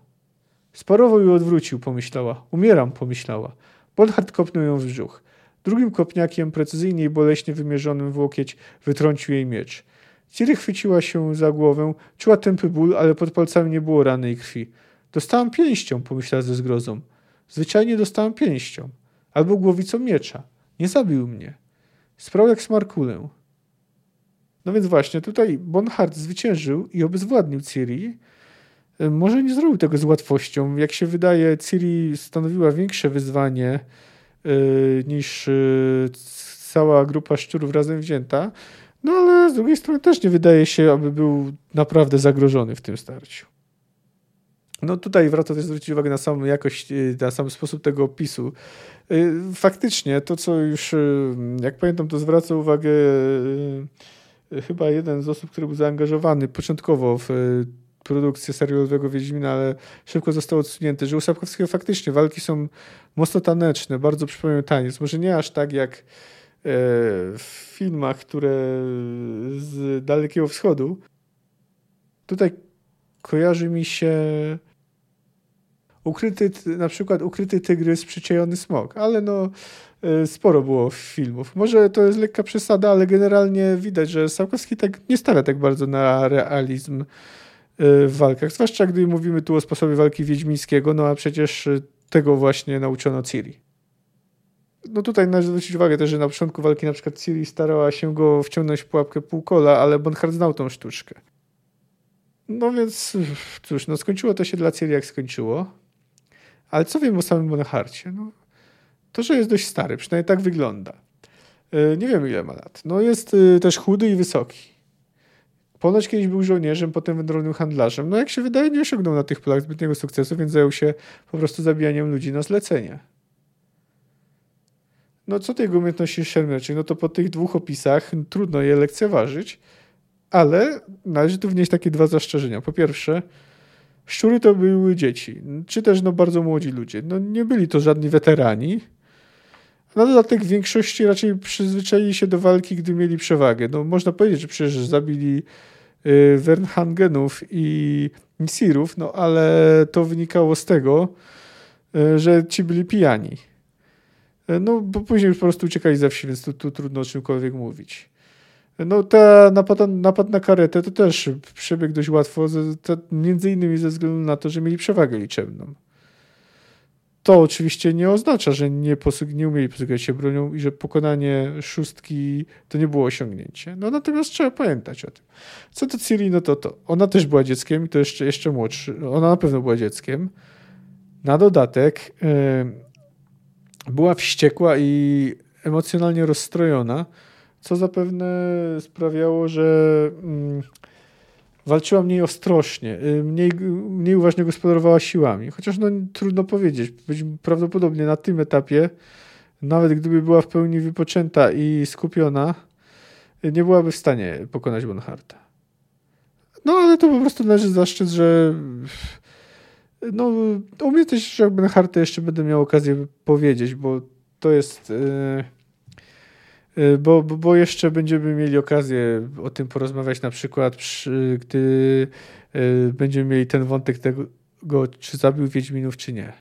Sparował i odwrócił, pomyślała. Umieram, pomyślała. Bonhard kopnął ją w brzuch. Drugim kopniakiem, precyzyjnie i boleśnie wymierzonym w łokieć, wytrącił jej miecz. Ciri chwyciła się za głowę, czuła tępy ból, ale pod palcami nie było rany i krwi. Dostałam pięścią, pomyślała ze zgrozą. Zwyczajnie dostałam pięścią. Albo głowicą miecza. Nie zabił mnie. Sprał jak smarkulę. No więc właśnie, tutaj Bonhart zwyciężył i obezwładnił Ciri. E, może nie zrobił tego z łatwością. Jak się wydaje, Ciri stanowiła większe wyzwanie yy, niż yy, cała grupa szczurów razem wzięta. No ale z drugiej strony też nie wydaje się, aby był naprawdę zagrożony w tym starciu. No tutaj warto też zwrócić uwagę na samą jakość, y, na sam sposób tego opisu. Y, faktycznie, to co już, y, jak pamiętam, to zwraca uwagę chyba jeden z osób, który był zaangażowany początkowo w produkcję serialowego Wiedźmina, ale szybko został odsunięty, że u Sapkowskiego faktycznie walki są mocno taneczne, bardzo przypominają taniec. Może nie aż tak jak w filmach, które z Dalekiego Wschodu. Tutaj kojarzy mi się ukryty, na przykład ukryty tygrys, przyczajony smok, ale no e, sporo było filmów. Może to jest lekka przesada, ale generalnie widać, że Sałkowski tak nie stawia tak bardzo na realizm e, w walkach, zwłaszcza gdy mówimy tu o sposobie walki wiedźmińskiego, no a przecież e, tego właśnie nauczono Ciri. No tutaj należy zwrócić uwagę też, że na początku walki na przykład Ciri starała się go wciągnąć w pułapkę półkola, ale Bonhard znał tą sztuczkę. No więc cóż, no skończyło to się dla Ciri jak skończyło. Ale co wiem o samym Bonharcie? No, to, że jest dość stary, przynajmniej tak wygląda. E, nie wiem ile ma lat. No jest e, też chudy i wysoki. Ponoć kiedyś był żołnierzem, potem wędrownym handlarzem. No jak się wydaje, nie osiągnął na tych polach zbytniego sukcesu, więc zajął się po prostu zabijaniem ludzi na zlecenie. No co tej umiejętności szermierczej? No to po tych dwóch opisach trudno je lekceważyć, ale należy tu wnieść takie dwa zastrzeżenia. Po pierwsze, szczury to były dzieci, czy też no bardzo młodzi ludzie. No nie byli to żadni weterani, na dodatek w większości raczej przyzwyczaili się do walki, gdy mieli przewagę. No, można powiedzieć, że przecież zabili y, Wernhangenów i Nisirów, no ale to wynikało z tego, y, że ci byli pijani. Y, no, bo później już po prostu uciekali ze wsi, więc tu, tu trudno o czymkolwiek mówić. No, ta napad, napad na karetę to też przebiegł dość łatwo, między innymi ze względu na to, że mieli przewagę liczebną. To oczywiście nie oznacza, że nie, posług- nie umieli posługiwać się bronią i że pokonanie szóstki to nie było osiągnięcie. No natomiast trzeba pamiętać o tym. Co do Ciri, no to to. Ona też była dzieckiem i to jeszcze, jeszcze młodszy. Ona na pewno była dzieckiem. Na dodatek yy, była wściekła i emocjonalnie rozstrojona, co zapewne sprawiało, że yy, walczyła mniej ostrożnie, y, mniej, mniej uważnie gospodarowała siłami. Chociaż no, trudno powiedzieć. Prawdopodobnie na tym etapie, nawet gdyby była w pełni wypoczęta i skupiona, nie byłaby w stanie pokonać Bonharta. No ale to po prostu należy zaszczyt, że no, o mnie też jak Bonharta jeszcze będę miał okazję powiedzieć, bo to jest... Yy Y, bo, bo, bo jeszcze będziemy mieli okazję o tym porozmawiać na przykład, przy, gdy y, będziemy mieli ten wątek tego, czy zabił Wiedźminów, czy nie.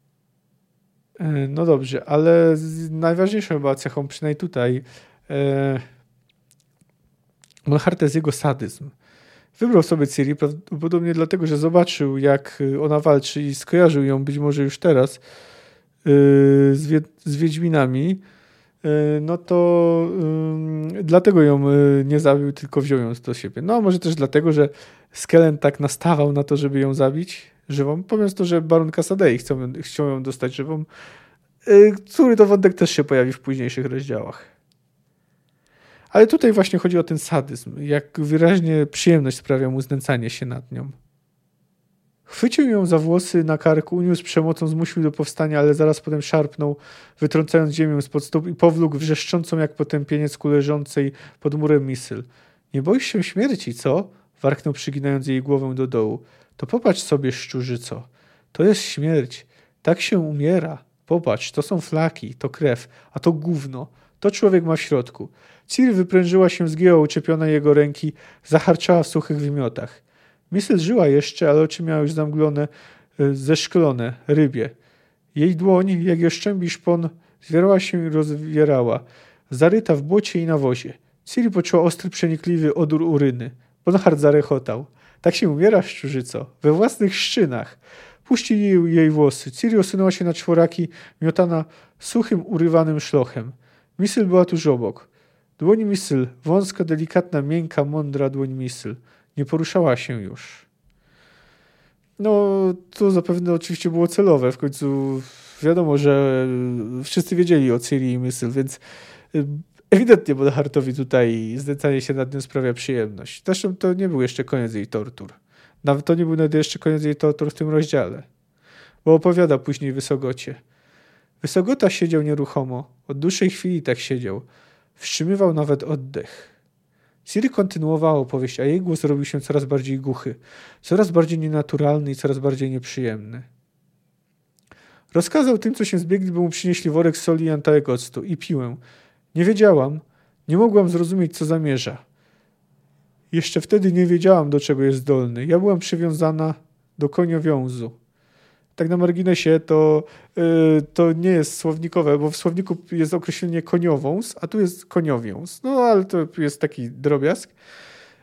Y, no dobrze, ale najważniejszą chyba cechą, przynajmniej tutaj, Monhart jest jego sadyzm. Wybrał sobie Ciri prawdopodobnie dlatego, że zobaczył, jak ona walczy i skojarzył ją być może już teraz z, Wiedźminami no to dlatego ją e, nie zabił, tylko wziął ją do siebie. No, może też dlatego, że Skellen tak nastawał na to, żeby ją zabić żywą, pomimo to, że Baron Casadei chcą, chcą ją dostać żywą, e, który to wątek też się pojawi w późniejszych rozdziałach. Ale tutaj właśnie chodzi o ten sadyzm, jak wyraźnie przyjemność sprawia mu znęcanie się nad nią. Chwycił ją za włosy na karku, uniósł przemocą, zmusił do powstania, ale zaraz potem szarpnął, wytrącając ziemię spod stóp i powlókł wrzeszczącą jak potępieniec ku leżącej pod murem misyl. Nie boisz się śmierci, co? Warknął przyginając jej głowę do dołu. To popatrz sobie, szczurzyco. To jest śmierć. Tak się umiera. Popatrz, to są flaki, to krew, a to gówno. To człowiek ma w środku. Ciri wyprężyła się, zgięła uczepiona jego ręki, zaharczała w suchych wymiotach. Misel żyła jeszcze, ale oczy miała już zamglone, e, zeszklone, rybie. Jej dłoń, jak oszczębi szpon, zwierała się i rozwierała, zaryta w błocie i nawozie. Ciri poczuła ostry, przenikliwy odór uryny. Bonhard zarechotał. Tak się umiera, szczurzyco, we własnych szczynach. Puścił jej, jej włosy. Ciri osunęła się na czworaki, miotana suchym, urywanym szlochem. Misyl była tuż obok. Dłoń Misyl, wąska, delikatna, miękka, mądra dłoń Misyl nie poruszała się już. No, to zapewne oczywiście było celowe. W końcu wiadomo, że wszyscy wiedzieli o Ciri i Mysyl, więc y, ewidentnie Bonhartowi tutaj znęcanie się nad nią sprawia przyjemność. Zresztą to nie był jeszcze koniec jej tortur. Nawet to nie był nawet jeszcze koniec jej tortur w tym rozdziale. Bo opowiada później Wysogocie. Wysogota siedział nieruchomo. Od dłuższej chwili tak siedział. Wstrzymywał nawet oddech. Siri kontynuowała opowieść, a jej głos robił się coraz bardziej głuchy, coraz bardziej nienaturalny i coraz bardziej nieprzyjemny. Rozkazał tym, co się zbiegli, by mu przynieśli worek soli i antałek octu i piłę. Nie wiedziałam, nie mogłam zrozumieć, co zamierza. Jeszcze wtedy nie wiedziałam, do czego jest zdolny. Ja byłam przywiązana do koniowiązu tak na marginesie, to, yy, to nie jest słownikowe, bo w słowniku jest określenie koniowąs, a tu jest koniowiąs. No ale to jest taki drobiazg.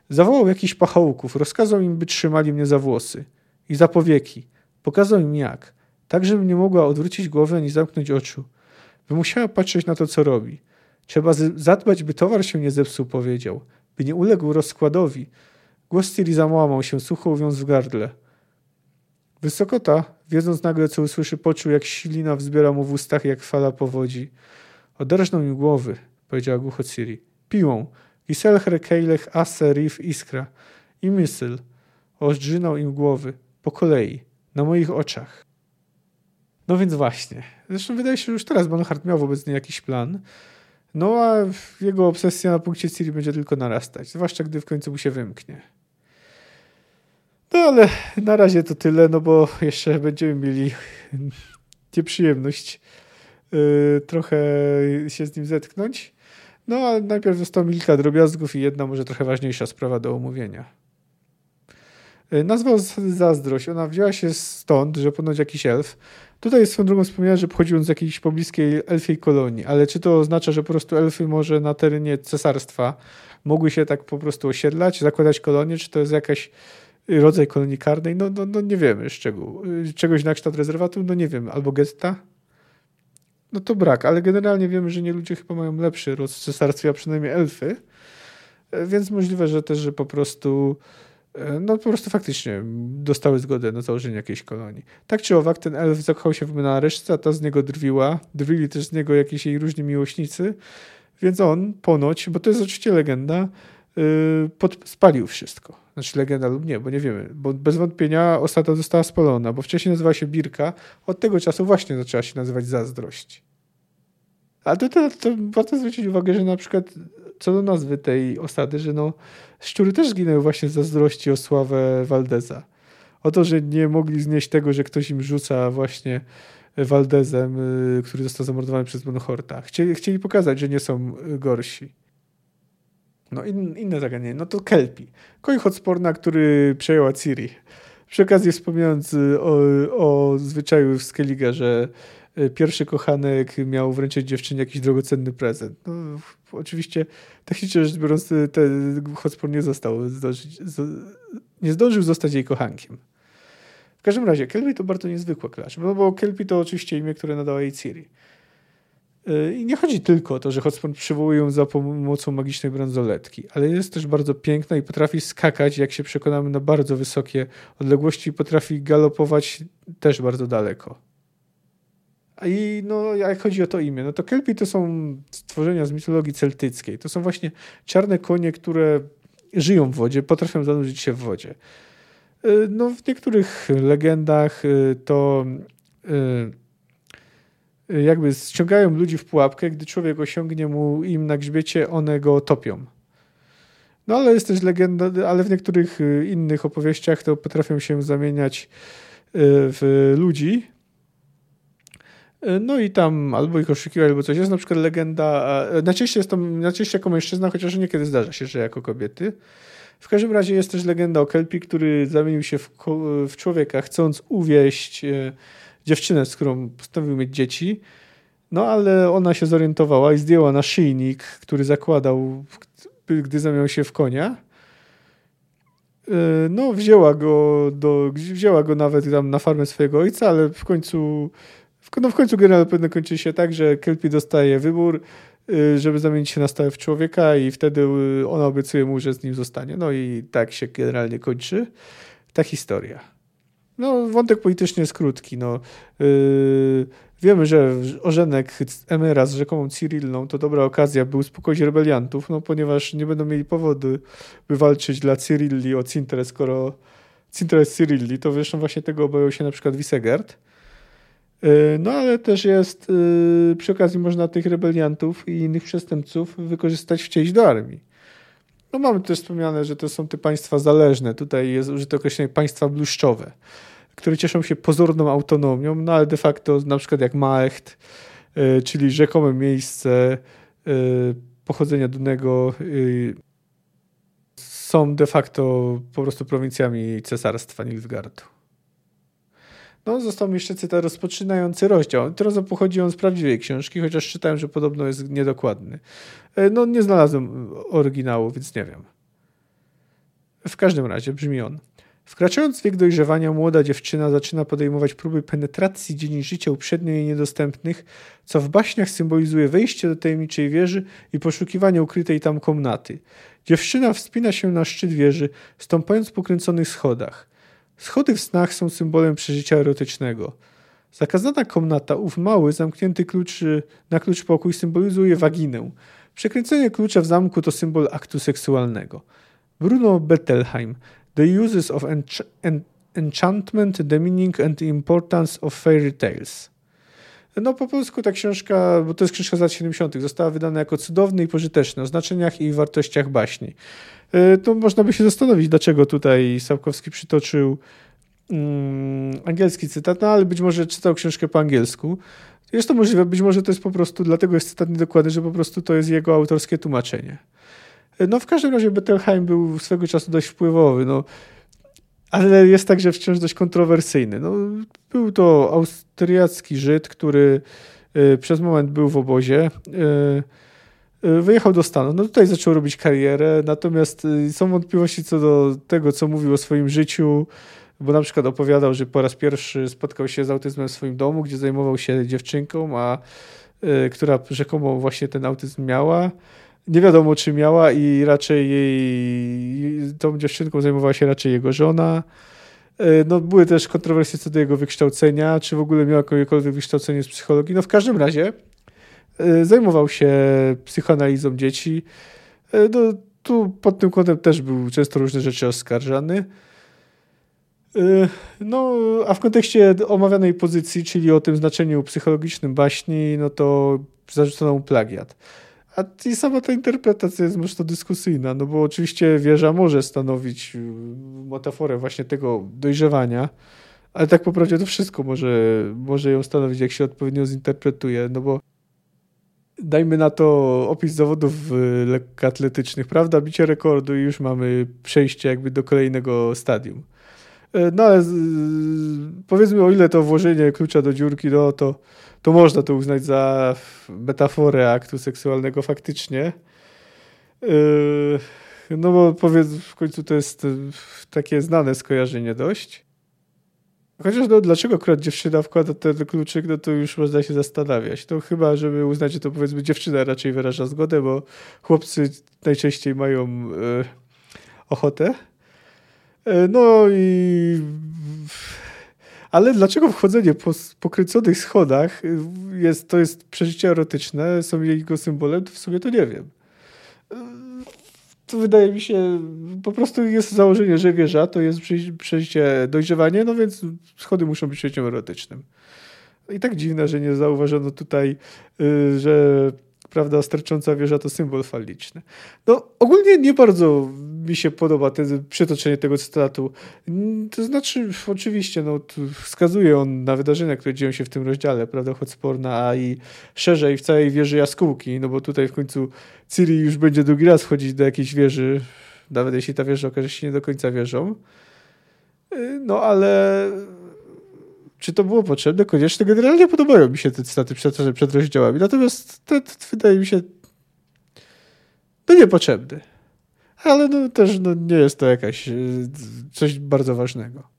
Zawołał jakichś pachołków, rozkazał im, by trzymali mnie za włosy i za powieki. Pokazał im jak, tak żebym nie mogła odwrócić głowy ani zamknąć oczu. By musiała patrzeć na to, co robi. Trzeba zadbać, by towar się nie zepsuł, powiedział. By nie uległ rozkładowi. Głos Ciri załamał się, sucho uwiązł w gardle. Wysokota, wiedząc nagle, co usłyszy, poczuł, jak ślina wzbiera mu w ustach, jak fala powodzi. Oderżnął im głowy, powiedziała głucho Ciri. Piłą. Giselher, Kejlech, Asse, Rif, Iskra. I Mysyl. Ożdżynął im głowy. Po kolei. Na moich oczach. No więc właśnie. Zresztą wydaje się, że już teraz Bonhart miał wobec niej jakiś plan. No a jego obsesja na punkcie Ciri będzie tylko narastać, zwłaszcza gdy w końcu mu się wymknie. No ale na razie to tyle, no bo jeszcze będziemy mieli nieprzyjemność yy, trochę się z nim zetknąć. No ale najpierw zostało kilka drobiazgów i jedna może trochę ważniejsza sprawa do omówienia. Yy, nazwa Zazdrość, ona wzięła się stąd, że ponoć jakiś elf. Tutaj swoją drogą wspomniałem, że pochodził on z jakiejś pobliskiej elfiej kolonii, ale czy to oznacza, że po prostu elfy może na terenie cesarstwa mogły się tak po prostu osiedlać, zakładać kolonie, czy to jest jakaś rodzaj kolonii karnej, no, no, no nie wiemy szczegółu. Czegoś na kształt rezerwatu, no nie wiem, albo gesta? No to brak, ale generalnie wiemy, że nie ludzie chyba mają lepszy roz cesarstwie, a przynajmniej elfy, więc możliwe, że też, że po prostu no po prostu faktycznie dostały zgodę na założenie jakiejś kolonii. Tak czy owak, ten elf zakochał się w resztce, a ta z niego drwiła. Drwili też z niego jakieś jej różni miłośnicy, więc on ponoć, bo to jest oczywiście legenda, yy, pod, spalił wszystko. Znaczy legenda lub nie, bo nie wiemy. Bo bez wątpienia osada została spalona, bo wcześniej nazywała się Birka. Od tego czasu właśnie zaczęła się nazywać Zazdrość. Ale to, to, to warto zwrócić uwagę, że na przykład co do nazwy tej osady, że no, szczury też zginęły właśnie z zazdrości o sławę Waldeza. O to, że nie mogli znieść tego, że ktoś im rzuca właśnie Waldezem, y, który został zamordowany przez Bonhorta. Chcieli, chcieli pokazać, że nie są gorsi. No in, inne zagadnienie, no to Kelpi. Koń odporna, który przejął Ciri. Przy okazji wspominając y, o, o zwyczaju w Skellige, że y, pierwszy kochanek miał wręczyć dziewczynie jakiś drogocenny prezent. No, oczywiście technicznie rzecz biorąc ten Hotspur nie został zdążyć, nie zdążył zostać jej kochankiem. W każdym razie Kelpi to bardzo niezwykła klacz, bo, bo Kelpi to oczywiście imię, które nadała jej Ciri. I nie chodzi tylko o to, że Hotspur przywołuje ją za pomocą magicznej bransoletki, ale jest też bardzo piękna i potrafi skakać, jak się przekonamy, na bardzo wysokie odległości i potrafi galopować też bardzo daleko. I no, jak chodzi o to imię, no to Kelpie to są stworzenia z mitologii celtyckiej. To są właśnie czarne konie, które żyją w wodzie, potrafią zanurzyć się w wodzie. Y, no, w niektórych legendach y, to y, jakby ściągają ludzi w pułapkę, gdy człowiek osiągnie mu im na grzbiecie, one go topią. No ale jest też legenda, ale w niektórych innych opowieściach to potrafią się zamieniać w ludzi, no i tam albo ich oszukiwać, albo coś. Jest na przykład legenda, najczęściej jest to najczęściej jako mężczyzna, chociaż niekiedy zdarza się, że jako kobiety. W każdym razie jest też legenda o Kelpi, który zamienił się w, w człowieka, chcąc uwieść e, dziewczynę, z którą postanowił mieć dzieci. No ale ona się zorientowała i zdjęła naszyjnik, który zakładał, gdy zamieniał się w konia. E, no, wzięła go, do, wzięła go nawet tam na farmę swojego ojca, ale w końcu no w końcu generalnie pewno kończy się tak, że Kelpie dostaje wybór, y, żeby zamienić się na stałe w człowieka i wtedy y, ona obiecuje mu, że z nim zostanie. No i tak się generalnie kończy ta historia. No, wątek polityczny jest krótki. No. Yy, wiemy, że ożenek Emera z rzekomą Cyrillą to dobra okazja, by uspokoić rebeliantów, no, ponieważ nie będą mieli powodu, by walczyć dla Cyrilli o Cintre, skoro Cintre jest Cyrilli, to zresztą właśnie tego obawiał się na przykład Wisegard. E, no ale też jest, e, przy okazji można tych rebeliantów i innych przestępców wykorzystać w część do armii. No mamy też wspomniane, że to są te państwa zależne. Tutaj jest użyte określenie państwa bluszczowe, które cieszą się pozorną autonomią, no ale de facto na przykład jak Maecht, e, czyli rzekome miejsce pochodzenia Dunego są de facto po prostu prowincjami cesarstwa Nilfgaardu. No, został mi jeszcze cytat rozpoczynający rozdział. Teraz pochodzi on z prawdziwej książki, chociaż czytałem, że podobno jest niedokładny. E, no, nie znalazłem oryginału, więc nie wiem. W każdym razie brzmi on. Wkraczając w wiek dojrzewania, młoda dziewczyna zaczyna podejmować próby penetracji dziedzin życia uprzednio jej niedostępnych, co w baśniach symbolizuje wejście do tajemniczej wieży i poszukiwanie ukrytej tam komnaty. Dziewczyna wspina się na szczyt wieży, stąpając po kręconych schodach. Schody w snach są symbolem przeżycia erotycznego. Zakazana komnata, ów mały, zamknięty klucz, na klucz pokój symbolizuje waginę. Przekręcenie klucza w zamku to symbol aktu seksualnego. Bruno Bettelheim. The uses of ench en enchantment, the meaning and importance of fairy tales. No po polsku ta książka, bo to jest książka z lat 70., została wydana jako cudowny i pożyteczny o znaczeniach i wartościach baśni. E, to można by się zastanowić, dlaczego tutaj Sapkowski przytoczył mm, angielski cytat, no ale być może czytał książkę po angielsku. Jest to możliwe, być może to jest po prostu, dlatego jest cytat niedokładny, że po prostu to jest jego autorskie tłumaczenie. E, no w każdym razie Bettelheim był swego czasu dość wpływowy, no, ale jest także wciąż dość kontrowersyjny. No, był to austriacki Żyd, który y, przez moment był w obozie. Y, y, wyjechał do Stanów. No tutaj zaczął robić karierę, natomiast są wątpliwości co do tego, co mówił o swoim życiu, bo na przykład opowiadał, że po raz pierwszy spotkał się z autyzmem w swoim domu, gdzie zajmował się dziewczynką, a która rzekomo właśnie ten autyzm miała nie wiadomo, czy miała i raczej jej, tą dziewczynką zajmowała się raczej jego żona. E, no, były też kontrowersje co do jego wykształcenia, czy w ogóle miał jakiekolwiek wykształcenie z psychologii. No, w każdym razie e, zajmował się psychoanalizą dzieci. E, no, tu pod tym kątem też był często różne rzeczy oskarżany. No, a w kontekście omawianej pozycji, czyli o tym znaczeniu psychologicznym baśni, no to zarzucono mu plagiat. A i sama ta interpretacja jest mocno dyskusyjna, no bo oczywiście wieża może stanowić y, metaforę właśnie tego dojrzewania, ale tak po prawdzie to wszystko może, może ją stanowić, jak się odpowiednio zinterpretuje, no bo dajmy na to opis zawodów y, lekkoatletycznych, prawda? Bicie rekordu i już mamy przejście jakby do kolejnego stadium. E, no ale powiedzmy, o ile to włożenie klucza do dziurki, no to to można to uznać za metaforę aktu seksualnego faktycznie. Yy, no bo powiedz, w końcu to jest yy, takie znane skojarzenie dość. Chociaż no, dlaczego akurat dziewczyna wkłada ten kluczyk, no to już można się zastanawiać. To chyba, żeby uznać, że to powiedzmy dziewczyna raczej wyraża zgodę, bo chłopcy najczęściej mają yy, ochotę. Yy, no i ale dlaczego wchodzenie po pokręconych schodach jest, to jest przeżycie erotyczne, są jego symbolem, to w sumie to nie wiem. To wydaje mi się, po prostu jest założenie, że wieża to jest przeżycie dojrzewanie, no więc schody muszą być przeżyciem erotycznym. I tak dziwne, że nie zauważono tutaj, y, że prawda, stercząca wieża to symbol faliczny. No, ogólnie nie bardzo mi się podoba te, przytoczenie tego cytatu. To znaczy, oczywiście, no, wskazuje on na wydarzenia, które dzieją się w tym rozdziale, prawda, choć sporna, a i szerzej w całej wieży jaskółki, no bo tutaj w końcu Ciri już będzie drugi raz wchodzić do jakiejś wieży, nawet jeśli ta wieża okaże się nie do końca wieżą. Y, no, ale czy to było potrzebne? Koniecznie. Generalnie podobają mi się te cytaty przed, przed rozdziałami. Natomiast ten, wydaje mi się no niepotrzebny. Ale no, też no, nie jest to jakaś y, coś bardzo ważnego.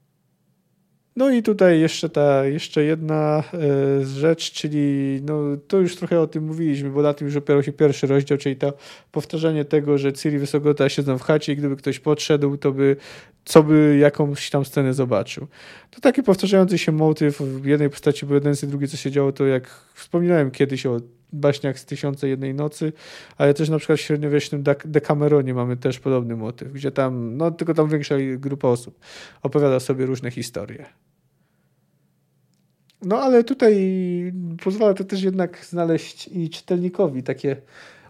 No i tutaj jeszcze ta, jeszcze jedna e, rzecz, czyli no, to już trochę o tym mówiliśmy, bo na tym już opierał się pierwszy rozdział, czyli to powtarzanie tego, że Ciri Wysogota siedzą w chacie i gdyby ktoś podszedł, to by co by jakąś tam scenę zobaczył. To taki powtarzający się motyw w jednej postaci, z drugiej co się działo, to jak wspominałem kiedyś o baśniach z Tysiące Jednej Nocy, ale też na przykład w średniowiecznym Decameronie mamy też podobny motyw, gdzie tam, no tylko tam większa grupa osób opowiada sobie różne historie. No ale tutaj pozwala to też jednak znaleźć i czytelnikowi takie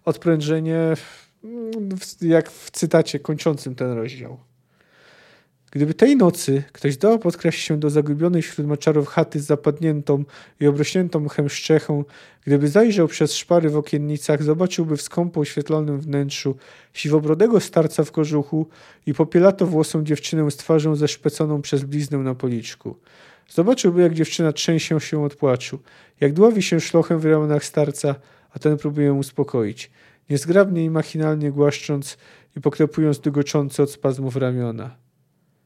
odprężenie, jak w cytacie kończącym ten rozdział. Gdyby tej nocy ktoś dał podkraść się do zagubionej wśród maczarów chaty z zapadniętą i obrośniętą mchem szczechą, gdyby zajrzał przez szpary w okiennicach, zobaczyłby w skąpo oświetlonym wnętrzu siwobrodego starca w kożuchu i popielato włosą dziewczynę z twarzą zeszpeconą przez bliznę na policzku. Zobaczyłby, jak dziewczyna trzęsie się od płaczu, jak dławi się szlochem w ramionach starca, a ten próbuje ją uspokoić, niezgrabnie i machinalnie głaszcząc i poklepując dygoczące od spazmów ramiona.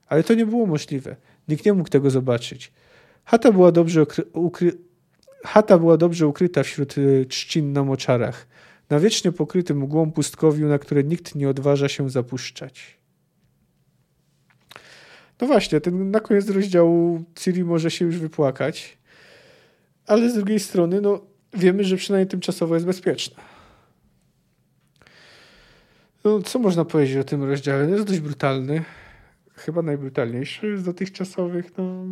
Ale to nie było możliwe. Nikt nie mógł tego zobaczyć. Chata była dobrze, ukry... Chata była dobrze ukryta wśród y, trzcin na moczarach, na wiecznie pokrytym mgłą pustkowiu, na które nikt nie odważa się zapuszczać. No właśnie, ten na koniec rozdziału Ciri może się już wypłakać, ale z drugiej strony, no wiemy, że przynajmniej tymczasowo jest bezpieczna. No, co można powiedzieć o tym rozdziale? No, jest dość brutalny chyba najbrutalniejszy z dotychczasowych. No,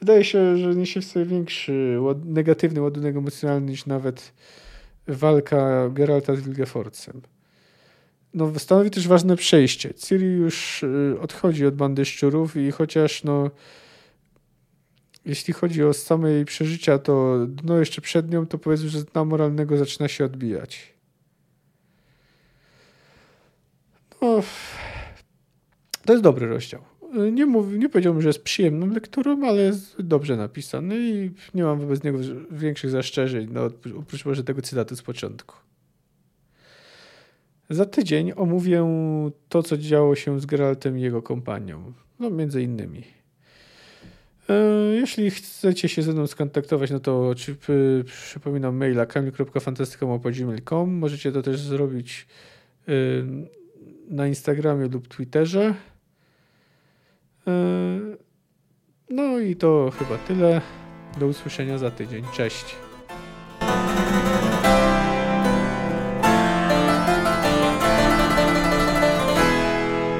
wydaje się, że niesie w sobie większy negatywny ładunek emocjonalny niż nawet walka Geralta z Wilgeforcem. No, stanowi też ważne przejście. Ciri już y, odchodzi od bandy szczurów i chociaż no, jeśli chodzi o same jej przeżycia, to no jeszcze przed nią, to powiedzmy, że dna moralnego zaczyna się odbijać. No, to jest dobry rozdział. Nie, mów, nie powiedziałbym, że jest przyjemną lekturą, ale jest dobrze napisany i nie mam wobec niego większych zastrzeżeń, no, oprócz może tego cytatu z początku. Za tydzień omówię to, co działo się z Geraltem i jego kompanią. No, między innymi. E, jeśli chcecie się ze mną skontaktować, no to czy, przypominam maila kamil.fantastyka.gmail.com Możecie to też zrobić e, na Instagramie lub Twitterze. E, no i to chyba tyle. Do usłyszenia za tydzień. Cześć.